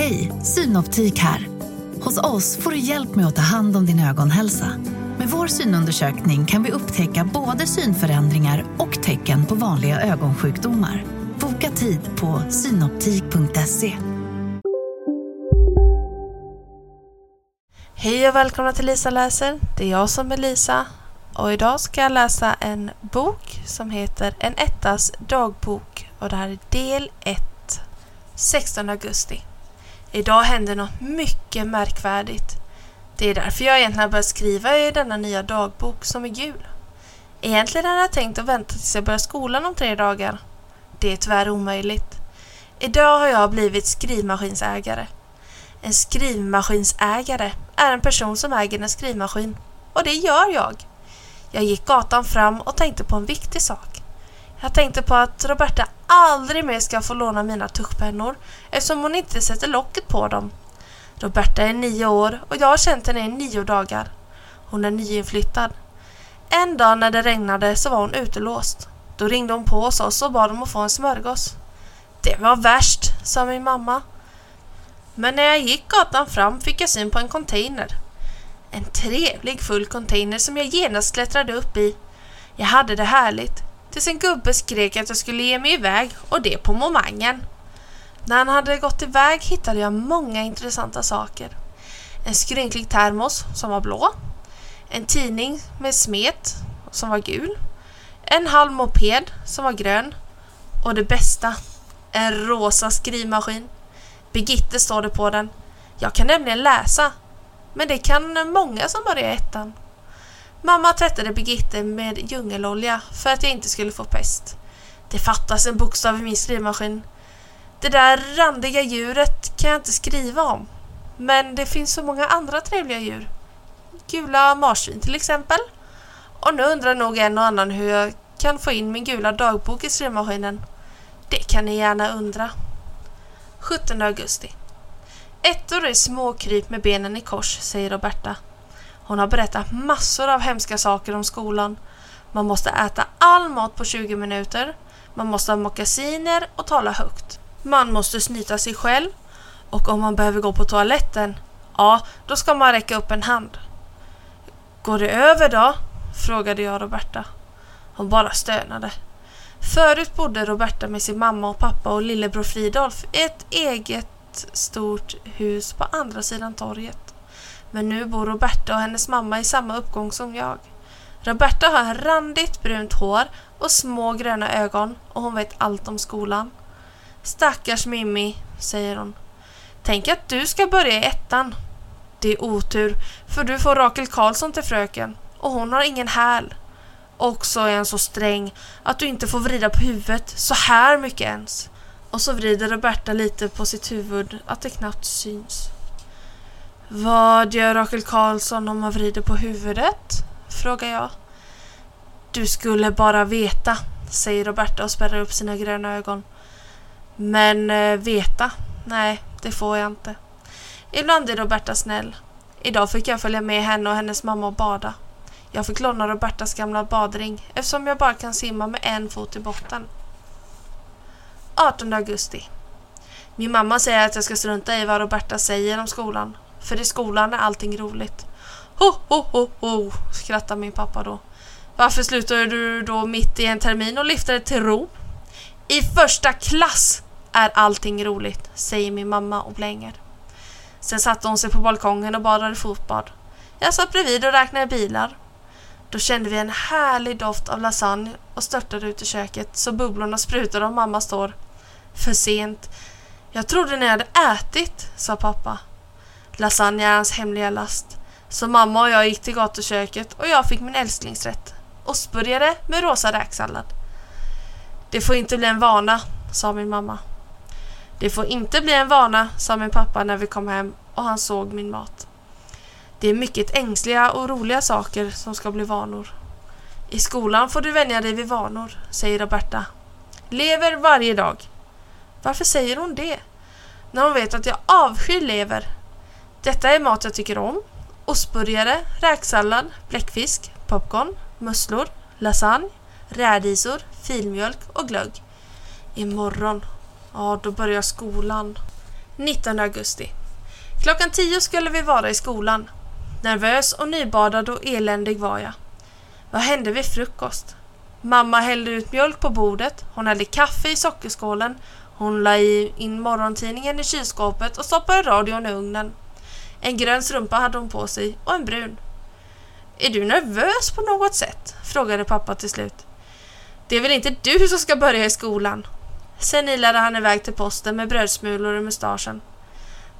Hej, Synoptik här. Hos oss får du hjälp med att ta hand om din ögonhälsa. Med vår synundersökning kan vi upptäcka både synförändringar och tecken på vanliga ögonsjukdomar. Boka tid på synoptik.se. Hej och välkomna till Lisa läser. Det är jag som är Lisa och idag ska jag läsa en bok som heter En ettas dagbok och det här är del 1, 16 augusti. Idag händer något mycket märkvärdigt. Det är därför jag egentligen har börjat skriva i denna nya dagbok som är gul. Egentligen hade jag tänkt att vänta tills jag börjar skolan om tre dagar. Det är tyvärr omöjligt. Idag har jag blivit skrivmaskinsägare. En skrivmaskinsägare är en person som äger en skrivmaskin. Och det gör jag. Jag gick gatan fram och tänkte på en viktig sak. Jag tänkte på att Roberta aldrig mer ska få låna mina tuschpennor eftersom hon inte sätter locket på dem. Roberta är nio år och jag har känt henne i nio dagar. Hon är nyinflyttad. En dag när det regnade så var hon utelåst. Då ringde hon på hos oss och bad om att få en smörgås. Det var värst, sa min mamma. Men när jag gick gatan fram fick jag syn på en container. En trevlig full container som jag genast klättrade upp i. Jag hade det härligt. Tills en gubbe skrek att jag skulle ge mig iväg och det på momangen. När han hade gått iväg hittade jag många intressanta saker. En skrynklig termos som var blå. En tidning med smet som var gul. En halv moped som var grön. Och det bästa, en rosa skrivmaskin. Birgitte står det på den. Jag kan nämligen läsa. Men det kan många som börjar ettan. Mamma tvättade Birgitte med djungelolja för att jag inte skulle få pest. Det fattas en bokstav i min skrivmaskin. Det där randiga djuret kan jag inte skriva om. Men det finns så många andra trevliga djur. Gula marsvin till exempel. Och nu undrar nog en och annan hur jag kan få in min gula dagbok i skrivmaskinen. Det kan ni gärna undra. 17 augusti. Ettor är småkryp med benen i kors, säger Roberta. Hon har berättat massor av hemska saker om skolan. Man måste äta all mat på 20 minuter. Man måste ha mockasiner och tala högt. Man måste snyta sig själv. Och om man behöver gå på toaletten, ja, då ska man räcka upp en hand. Går det över då? frågade jag Roberta. Hon bara stönade. Förut bodde Roberta med sin mamma och pappa och lillebror Fridolf i ett eget stort hus på andra sidan torget. Men nu bor Roberta och hennes mamma i samma uppgång som jag. Roberta har randigt brunt hår och små gröna ögon och hon vet allt om skolan. Stackars Mimmi, säger hon. Tänk att du ska börja i ettan. Det är otur, för du får Rakel Karlsson till fröken och hon har ingen häl. Och så är han så sträng att du inte får vrida på huvudet så här mycket ens. Och så vrider Roberta lite på sitt huvud att det knappt syns. Vad gör Rakel Karlsson om man vrider på huvudet? frågar jag. Du skulle bara veta, säger Roberta och spärrar upp sina gröna ögon. Men eh, veta? Nej, det får jag inte. Ibland är Roberta snäll. Idag fick jag följa med henne och hennes mamma och bada. Jag fick låna Robertas gamla badring eftersom jag bara kan simma med en fot i botten. 18 augusti. Min mamma säger att jag ska strunta i vad Roberta säger om skolan. För i skolan är allting roligt. Ho, ho, ho, ho, skrattar min pappa då. Varför slutade du då mitt i en termin och lyfte till ro? I första klass är allting roligt, säger min mamma och blänger. Sen satte hon sig på balkongen och badade fotbad. Jag satt bredvid och räknade bilar. Då kände vi en härlig doft av lasagne och störtade ut i köket så bubblorna sprutade och mamma står. För sent. Jag trodde ni hade ätit, sa pappa. Lasagne är hans hemliga last. Så mamma och jag gick till gatuköket och jag fick min älsklingsrätt. Ostburgare med rosa räksallad. Det får inte bli en vana, sa min mamma. Det får inte bli en vana, sa min pappa när vi kom hem och han såg min mat. Det är mycket ängsliga och roliga saker som ska bli vanor. I skolan får du vänja dig vid vanor, säger Roberta. Lever varje dag. Varför säger hon det? När hon vet att jag avskyr lever. Detta är mat jag tycker om. Ostburgare, räksallad, bläckfisk, popcorn, musslor, lasagne, rädisor, filmjölk och glögg. Imorgon, ja då börjar skolan. 19 augusti. Klockan 10 skulle vi vara i skolan. Nervös och nybadad och eländig var jag. Vad hände vid frukost? Mamma hällde ut mjölk på bordet, hon hällde kaffe i sockerskålen, hon la in morgontidningen i kylskåpet och stoppade radion i ugnen. En grön strumpa hade hon på sig och en brun. Är du nervös på något sätt? frågade pappa till slut. Det är väl inte du som ska börja i skolan? Sen ilade han iväg till posten med brödsmulor i mustaschen.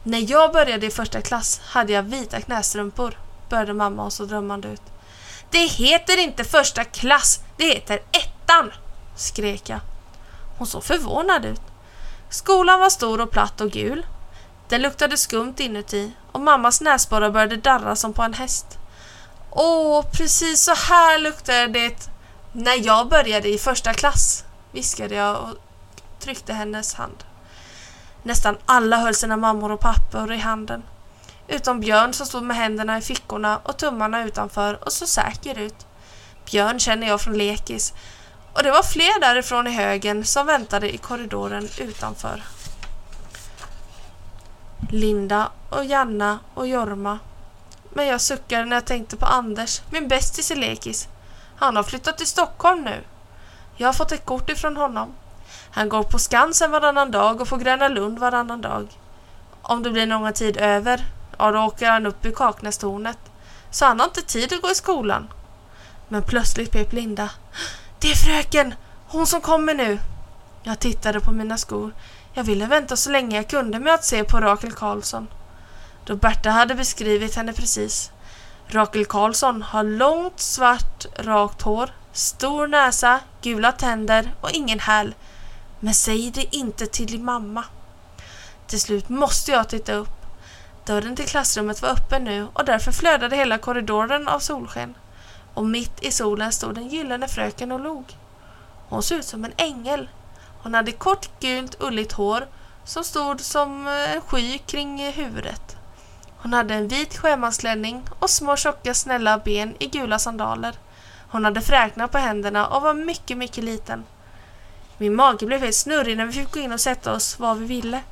När jag började i första klass hade jag vita knästrumpor, började mamma och så drömmande ut. Det heter inte första klass, det heter ettan, skrek jag. Hon såg förvånad ut. Skolan var stor och platt och gul. Den luktade skumt inuti och mammas näsborrar började darra som på en häst. Åh, precis så här luktade det när jag började i första klass, viskade jag och tryckte hennes hand. Nästan alla höll sina mammor och pappor i handen. Utom Björn som stod med händerna i fickorna och tummarna utanför och så säker ut. Björn känner jag från lekis och det var fler därifrån i högen som väntade i korridoren utanför. Linda och Janna och Jorma. Men jag suckade när jag tänkte på Anders, min bästis i lekis. Han har flyttat till Stockholm nu. Jag har fått ett kort ifrån honom. Han går på Skansen varannan dag och på Gröna Lund varannan dag. Om det blir någon tid över, ja då åker han upp i Kaknästornet. Så han har inte tid att gå i skolan. Men plötsligt pep Linda. Det är fröken! Hon som kommer nu! Jag tittade på mina skor. Jag ville vänta så länge jag kunde med att se på Rakel Karlsson. Då Berta hade beskrivit henne precis. Rakel Karlsson har långt svart rakt hår, stor näsa, gula tänder och ingen häl. Men säg det inte till din mamma. Till slut måste jag titta upp. Dörren till klassrummet var öppen nu och därför flödade hela korridoren av solsken. Och mitt i solen stod den gyllene fröken och log. Hon såg ut som en ängel. Hon hade kort gult ulligt hår som stod som eh, en sky kring eh, huvudet. Hon hade en vit sjömansklänning och små tjocka snälla ben i gula sandaler. Hon hade fräknar på händerna och var mycket, mycket liten. Min mage blev helt snurrig när vi fick gå in och sätta oss var vi ville.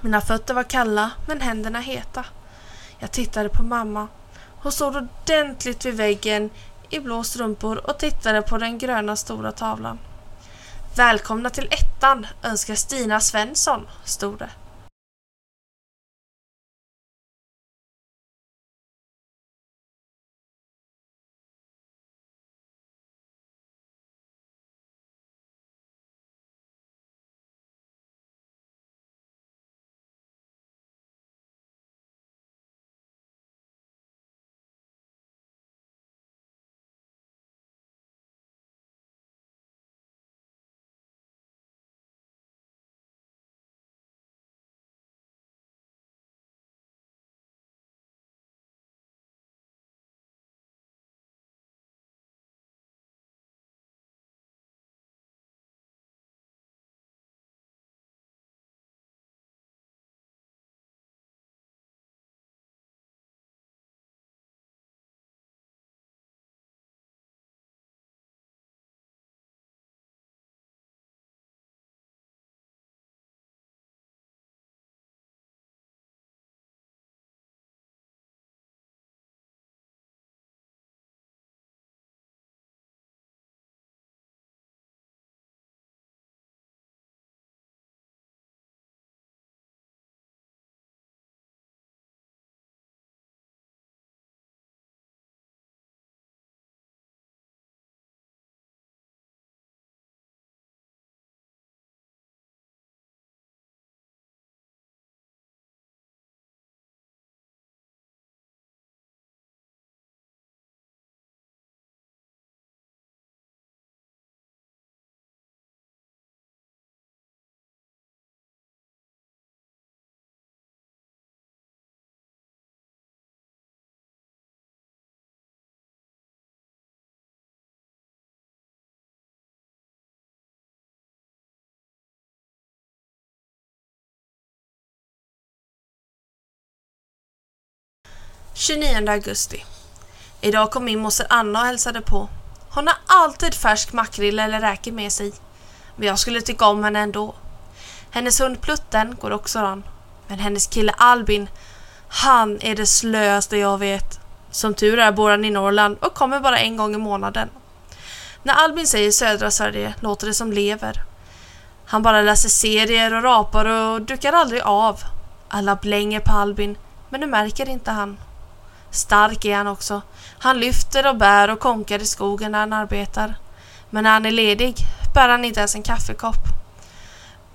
Mina fötter var kalla men händerna heta. Jag tittade på mamma. Hon stod ordentligt vid väggen i blå strumpor och tittade på den gröna stora tavlan. Välkomna till ettan önskar Stina Svensson, stod det. 29 augusti. Idag kom min moster Anna och hälsade på. Hon har alltid färsk makrill eller räkor med sig. Men jag skulle tycka om henne ändå. Hennes hund Plutten går också an. Men hennes kille Albin, han är det slöaste jag vet. Som tur är bor han i Norrland och kommer bara en gång i månaden. När Albin säger södra Sverige låter det som lever. Han bara läser serier och rapar och dukar aldrig av. Alla blänger på Albin, men det märker inte han. Stark är han också. Han lyfter och bär och konkar i skogen när han arbetar. Men när han är ledig bär han inte ens en kaffekopp.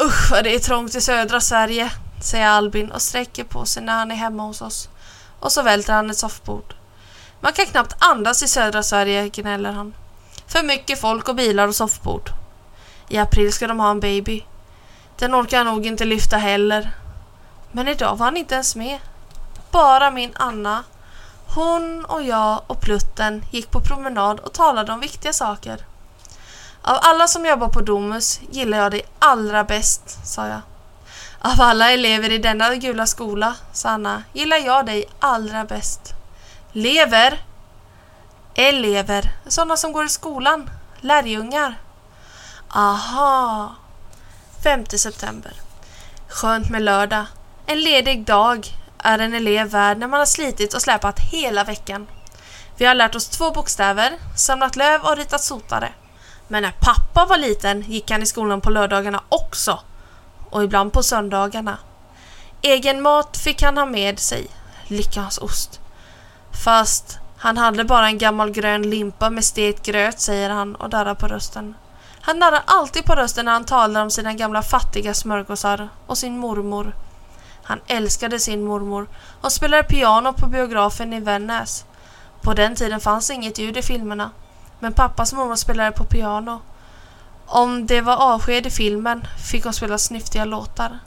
Usch vad det är trångt i södra Sverige, säger Albin och sträcker på sig när han är hemma hos oss. Och så välter han ett soffbord. Man kan knappt andas i södra Sverige, gnäller han. För mycket folk och bilar och soffbord. I april ska de ha en baby. Den orkar jag nog inte lyfta heller. Men idag var han inte ens med. Bara min Anna. Hon och jag och Plutten gick på promenad och talade om viktiga saker. Av alla som jobbar på Domus gillar jag dig allra bäst, sa jag. Av alla elever i denna gula skola, sa Anna, gillar jag dig allra bäst. Lever? Elever, sådana som går i skolan, lärjungar. Aha. 5 september. Skönt med lördag. En ledig dag är en elev värd när man har slitit och släpat hela veckan. Vi har lärt oss två bokstäver, samlat löv och ritat sotare. Men när pappa var liten gick han i skolan på lördagarna också. Och ibland på söndagarna. Egen mat fick han ha med sig, lyckans ost. Fast han hade bara en gammal grön limpa med stekt gröt, säger han och darrar på rösten. Han darrar alltid på rösten när han talar om sina gamla fattiga smörgåsar och sin mormor. Han älskade sin mormor och spelade piano på biografen i Vännäs. På den tiden fanns inget ljud i filmerna, men pappas mormor spelade på piano. Om det var avsked i filmen fick hon spela snyftiga låtar.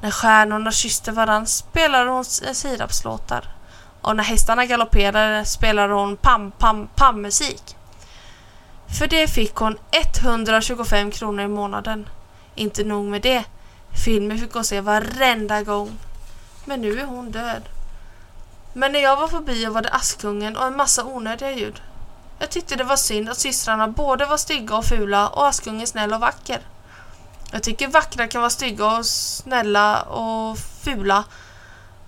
När stjärnorna kysste varann spelade hon sirapslåtar. Och när hästarna galopperade spelade hon pam-pam-pam-musik. För det fick hon 125 kronor i månaden. Inte nog med det. Filmen fick hon se varenda gång. Men nu är hon död. Men när jag var på bio var det Askungen och en massa onödiga ljud. Jag tyckte det var synd att systrarna både var stygga och fula och Askungen snäll och vacker. Jag tycker vackra kan vara stygga och snälla och fula.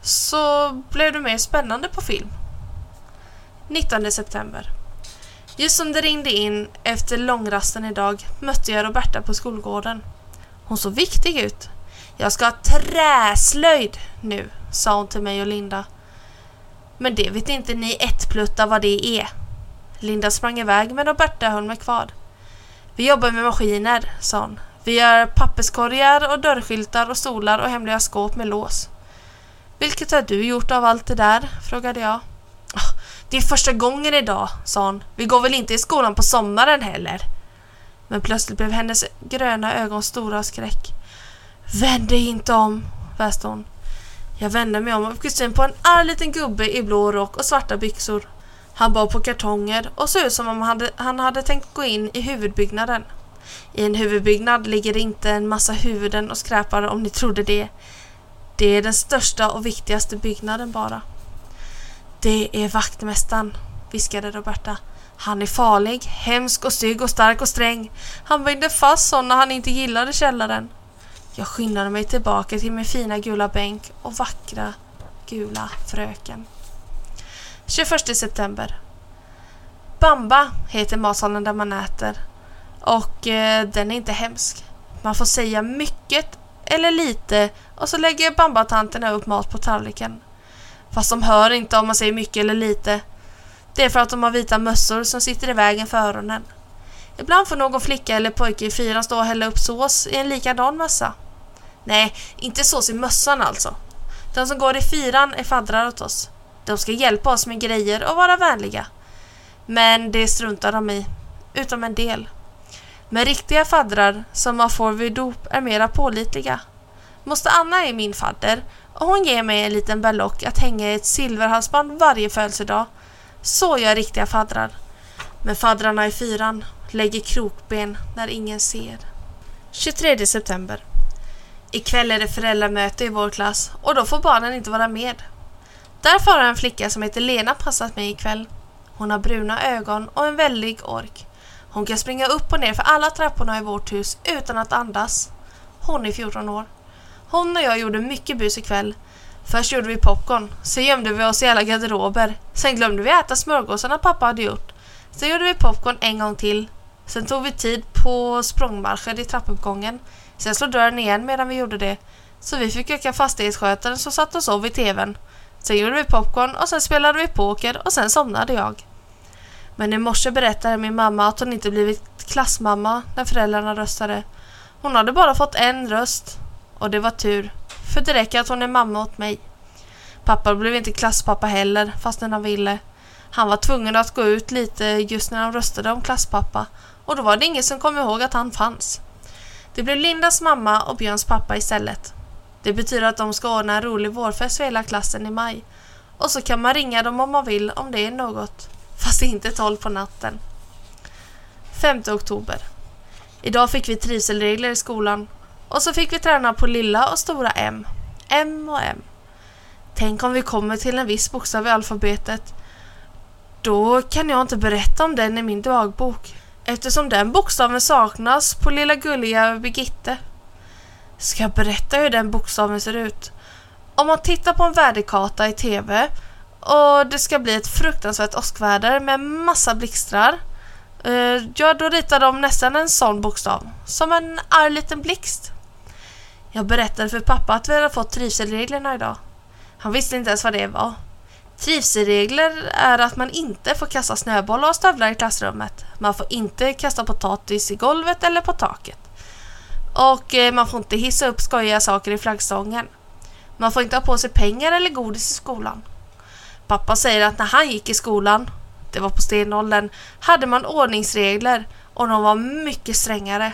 Så blev det mer spännande på film. 19 september. Just som det ringde in efter långrasten idag mötte jag Roberta på skolgården. Hon såg viktig ut. Jag ska ha träslöjd nu, sa hon till mig och Linda. Men det vet inte ni ettpluttar vad det är. Linda sprang iväg men Roberta höll mig kvar. Vi jobbar med maskiner, sa hon. Vi gör papperskorgar och dörrskyltar och stolar och hemliga skåp med lås. Vilket har du gjort av allt det där? frågade jag. Ah, det är första gången idag, sa hon. Vi går väl inte i skolan på sommaren heller? Men plötsligt blev hennes gröna ögon stora av skräck. Vänd dig inte om, väste hon. Jag vände mig om och fick syn på en arg liten gubbe i blå rock och svarta byxor. Han bar på kartonger och såg ut som om han hade, han hade tänkt gå in i huvudbyggnaden. I en huvudbyggnad ligger det inte en massa huvuden och skräpar om ni trodde det. Det är den största och viktigaste byggnaden bara. Det är vaktmästaren, viskade Roberta. Han är farlig, hemsk och stygg och stark och sträng. Han bängde fast sådana han inte gillade källaren. Jag skyndade mig tillbaka till min fina gula bänk och vackra gula fröken. 21 september. Bamba heter matsalen där man äter. Och eh, den är inte hemsk. Man får säga mycket eller lite och så lägger bambatanterna upp mat på tallriken. Fast de hör inte om man säger mycket eller lite. Det är för att de har vita mössor som sitter i vägen för öronen. Ibland får någon flicka eller pojke i fyran stå och hälla upp sås i en likadan mössa. Nej, inte sås i mössan alltså. De som går i fyran är faddrar åt oss. De ska hjälpa oss med grejer och vara vänliga. Men det struntar de i. Utom en del. Men riktiga faddrar som man får vid dop är mera pålitliga. Moster Anna är min fadder och hon ger mig en liten berlock att hänga i ett silverhalsband varje födelsedag. Så gör riktiga faddrar. Men faddrarna i fyran lägger krokben när ingen ser. 23 september. Ikväll är det föräldramöte i vår klass och då får barnen inte vara med. Därför har en flicka som heter Lena passat mig ikväll. Hon har bruna ögon och en väldig ork. Hon kan springa upp och ner för alla trapporna i vårt hus utan att andas. Hon är 14 år. Hon och jag gjorde mycket bus ikväll. Först gjorde vi popcorn, sen gömde vi oss i alla garderober. Sen glömde vi äta smörgåsarna pappa hade gjort. Sen gjorde vi popcorn en gång till. Sen tog vi tid på språngmarscher i trappuppgången. Sen slog dörren igen medan vi gjorde det. Så vi fick väcka fastighetsskötaren som satt och sov i tvn. Sen gjorde vi popcorn och sen spelade vi poker och sen somnade jag. Men i morse berättade min mamma att hon inte blivit klassmamma när föräldrarna röstade. Hon hade bara fått en röst. Och det var tur. För det räcker att hon är mamma åt mig. Pappa blev inte klasspappa heller, fastän han ville. Han var tvungen att gå ut lite just när de röstade om klasspappa. Och då var det ingen som kom ihåg att han fanns. Det blev Lindas mamma och Björns pappa istället. Det betyder att de ska ordna en rolig vårfest för hela klassen i maj. Och så kan man ringa dem om man vill om det är något. Fast inte 12 på natten. 5 oktober. Idag fick vi trivselregler i skolan. Och så fick vi träna på lilla och stora M. M och M. Tänk om vi kommer till en viss bokstav i alfabetet. Då kan jag inte berätta om den i min dagbok eftersom den bokstaven saknas på lilla gulliga Birgitte. Ska jag berätta hur den bokstaven ser ut? Om man tittar på en väderkarta i TV och det ska bli ett fruktansvärt åskväder med massa blixtrar. Eh, ja, då ritar de nästan en sån bokstav. Som en arg liten blixt. Jag berättade för pappa att vi hade fått trivselreglerna idag. Han visste inte ens vad det var. Trivselregler är att man inte får kasta snöbollar och stövlar i klassrummet. Man får inte kasta potatis i golvet eller på taket. Och eh, man får inte hissa upp skojiga saker i flaggstången. Man får inte ha på sig pengar eller godis i skolan. Pappa säger att när han gick i skolan, det var på stenåldern, hade man ordningsregler och de var mycket strängare.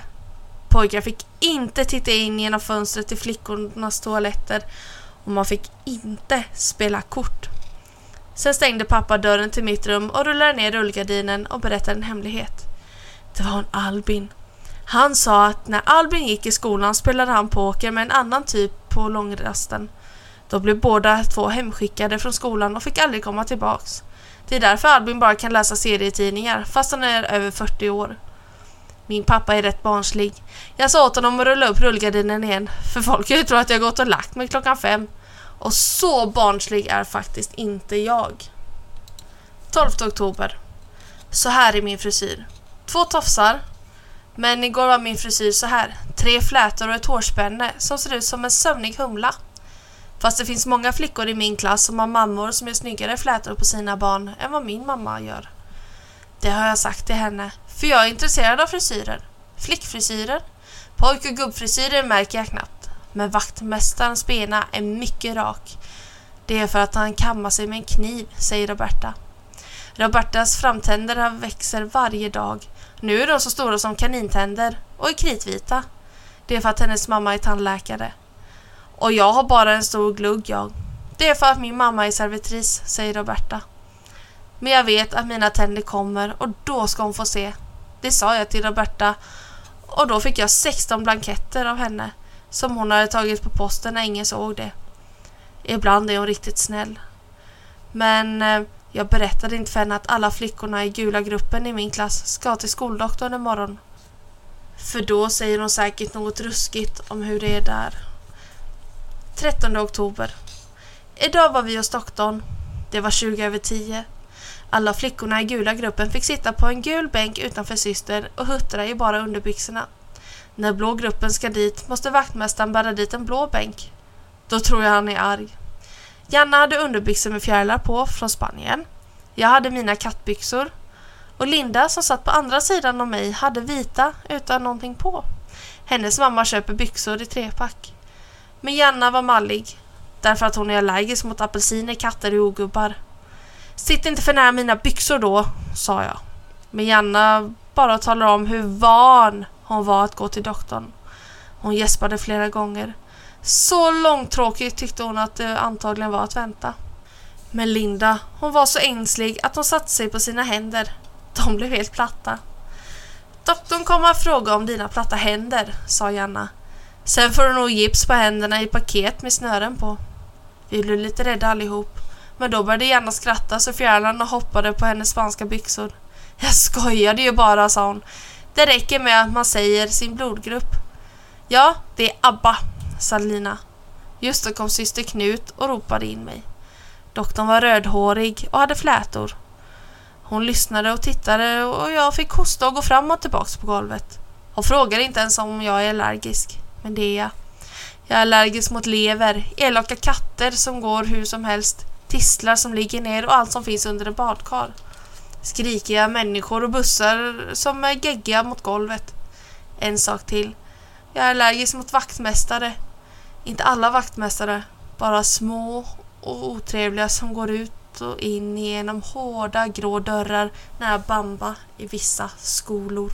Pojkar fick inte titta in genom fönstret till flickornas toaletter och man fick inte spela kort. Sen stängde pappa dörren till mitt rum och rullade ner rullgardinen och berättade en hemlighet. Det var en Albin. Han sa att när Albin gick i skolan spelade han poker med en annan typ på långrasten. Då blev båda två hemskickade från skolan och fick aldrig komma tillbaks. Det är därför Albin bara kan läsa serietidningar fast han är över 40 år. Min pappa är rätt barnslig. Jag sa åt honom att rulla upp rullgardinen igen för folk kan ju tro att jag gått och lagt mig klockan fem. Och så barnslig är faktiskt inte jag. 12 oktober. Så här är min frisyr. Två tofsar. Men igår var min frisyr så här. Tre flätor och ett hårspänne som ser ut som en sömnig humla. Fast det finns många flickor i min klass som har mammor som gör snyggare flätor på sina barn än vad min mamma gör. Det har jag sagt till henne, för jag är intresserad av frisyrer. Flickfrisyrer. Pojk och gubbfrisyrer märker jag knappt. Men vaktmästarens bena är mycket rak. Det är för att han kammar sig med en kniv, säger Roberta. Robertas framtänder växer varje dag. Nu är de så stora som kanintänder och är kritvita. Det är för att hennes mamma är tandläkare. Och jag har bara en stor glugg jag. Det är för att min mamma är servitris, säger Roberta. Men jag vet att mina tänder kommer och då ska hon få se. Det sa jag till Roberta och då fick jag 16 blanketter av henne som hon hade tagit på posten när ingen såg det. Ibland är hon riktigt snäll. Men eh, jag berättade inte för henne att alla flickorna i gula gruppen i min klass ska till skoldoktorn imorgon. För då säger hon säkert något ruskigt om hur det är där. 13 oktober. Idag var vi hos doktorn. Det var 20 över 10. Alla flickorna i gula gruppen fick sitta på en gul bänk utanför syster och huttra i bara underbyxorna. När blå gruppen ska dit måste vaktmästaren bära dit en blå bänk. Då tror jag han är arg. Janna hade underbyxor med fjärilar på från Spanien. Jag hade mina kattbyxor. Och Linda som satt på andra sidan om mig hade vita utan någonting på. Hennes mamma köper byxor i trepack. Men Janna var mallig. Därför att hon är allergisk mot apelsiner, katter och ogubbar. Sitt inte för nära mina byxor då, sa jag. Men Janna bara talar om hur van hon var att gå till doktorn. Hon gäspade flera gånger. Så långtråkigt tyckte hon att det antagligen var att vänta. Men Linda, hon var så ängslig att hon satte sig på sina händer. De blev helt platta. Doktorn kommer att fråga om dina platta händer, sa Janna. Sen får du nog gips på händerna i paket med snören på. Vi blev lite rädda allihop. Men då började Janna skratta så fjärilarna hoppade på hennes spanska byxor. Jag skojade ju bara, sa hon. Det räcker med att man säger sin blodgrupp. Ja, det är ABBA, sa Lina. Just då kom syster Knut och ropade in mig. Doktorn var rödhårig och hade flätor. Hon lyssnade och tittade och jag fick hosta och gå fram och tillbaks på golvet. Hon frågade inte ens om jag är allergisk, men det är jag. Jag är allergisk mot lever, elaka katter som går hur som helst, tistlar som ligger ner och allt som finns under en badkar. Skrikiga människor och bussar som är geggiga mot golvet. En sak till. Jag är allergisk mot vaktmästare. Inte alla vaktmästare, bara små och otrevliga som går ut och in genom hårda grå dörrar nära bamba i vissa skolor.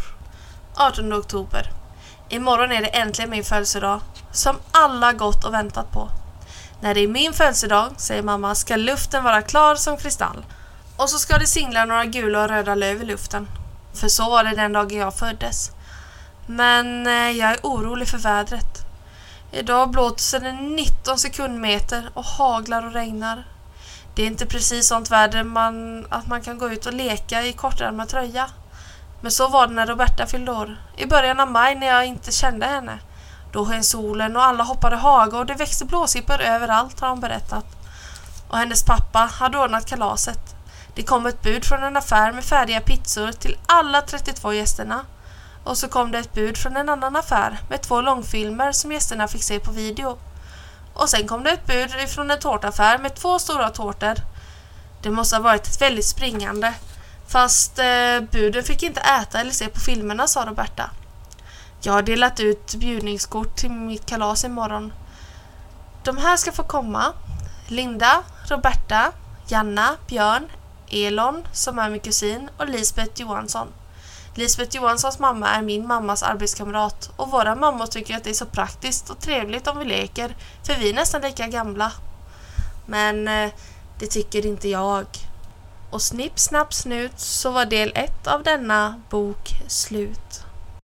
18 oktober. Imorgon är det äntligen min födelsedag, som alla gått och väntat på. När det är min födelsedag, säger mamma, ska luften vara klar som kristall. Och så ska det singla några gula och röda löv i luften. För så var det den dagen jag föddes. Men eh, jag är orolig för vädret. Idag blåser det 19 sekundmeter och haglar och regnar. Det är inte precis sånt väder man, att man kan gå ut och leka i kortärmad tröja. Men så var det när Roberta fyllde år. I början av maj när jag inte kände henne. Då sken solen och alla hoppade haga och det växte blåsippor överallt har hon berättat. Och hennes pappa hade ordnat kalaset. Det kom ett bud från en affär med färdiga pizzor till alla 32 gästerna. Och så kom det ett bud från en annan affär med två långfilmer som gästerna fick se på video. Och sen kom det ett bud från en tårtaffär med två stora tårtor. Det måste ha varit ett väldigt springande. Fast eh, buden fick inte äta eller se på filmerna, sa Roberta. Jag har delat ut bjudningskort till mitt kalas imorgon. De här ska få komma. Linda, Roberta, Janna, Björn, Elon, som är min kusin, och Lisbeth Johansson. Lisbeth Johanssons mamma är min mammas arbetskamrat och våra mammor tycker att det är så praktiskt och trevligt om vi leker, för vi är nästan lika gamla. Men eh, det tycker inte jag. Och snipp, snapp, snut så var del ett av denna bok slut.